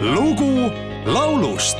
lugu laulust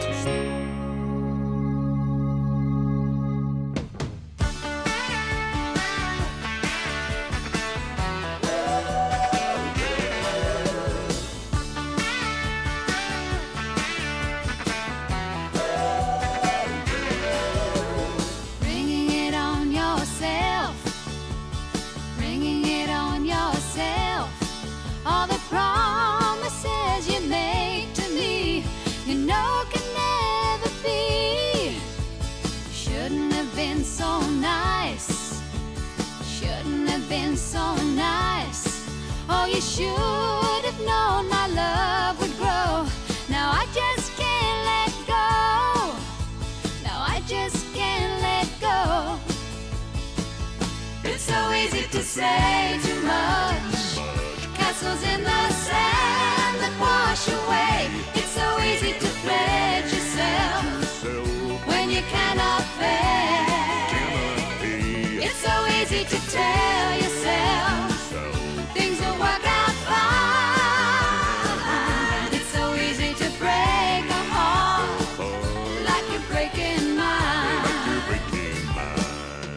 have been so nice. Oh, you should have known my love would grow. Now I just can't let go. Now I just can't let go. It's so easy to say too much. Castles in the sand that wash away.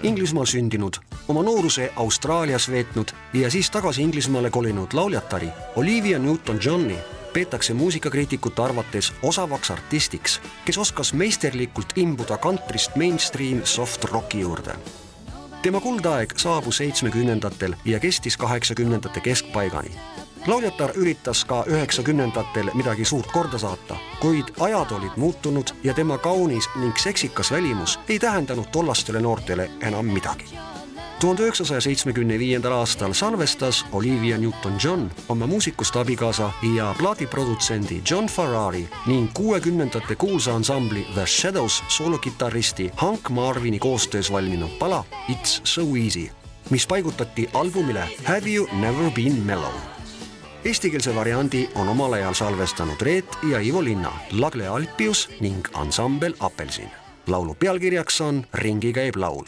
Inglismaal sündinud, oma nooruse Austraalias veetnud ja siis tagasi Inglismaale kolinud lauljatari Olivia Newton-Johni peetakse muusikakriitikute arvates osavaks artistiks, kes oskas meisterlikult imbuda kantrist mainstream soft rocki juurde. tema kuldaeg saabus seitsmekümnendatel ja kestis kaheksakümnendate keskpaigani. Lauljatar üritas ka üheksakümnendatel midagi suurt korda saata, kuid ajad olid muutunud ja tema kaunis ning seksikas välimus ei tähendanud tollastele noortele enam midagi. tuhande üheksasaja seitsmekümne viiendal aastal salvestas Olivia Newton-John oma muusikust abikaasa ja plaadiprodutsendi John Ferrari ning kuuekümnendate kuulsa ansambli The Shadows soolokitarristi Hank Marvini koostöös valminud pala It's so easy, mis paigutati albumile Have you never been mellow Eestikeelse variandi on omal ajal salvestanud Reet ja Ivo Linna, Lagle Alpius ning ansambel Apelsin. laulu pealkirjaks on Ringi käib laul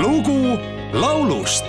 lugu laulust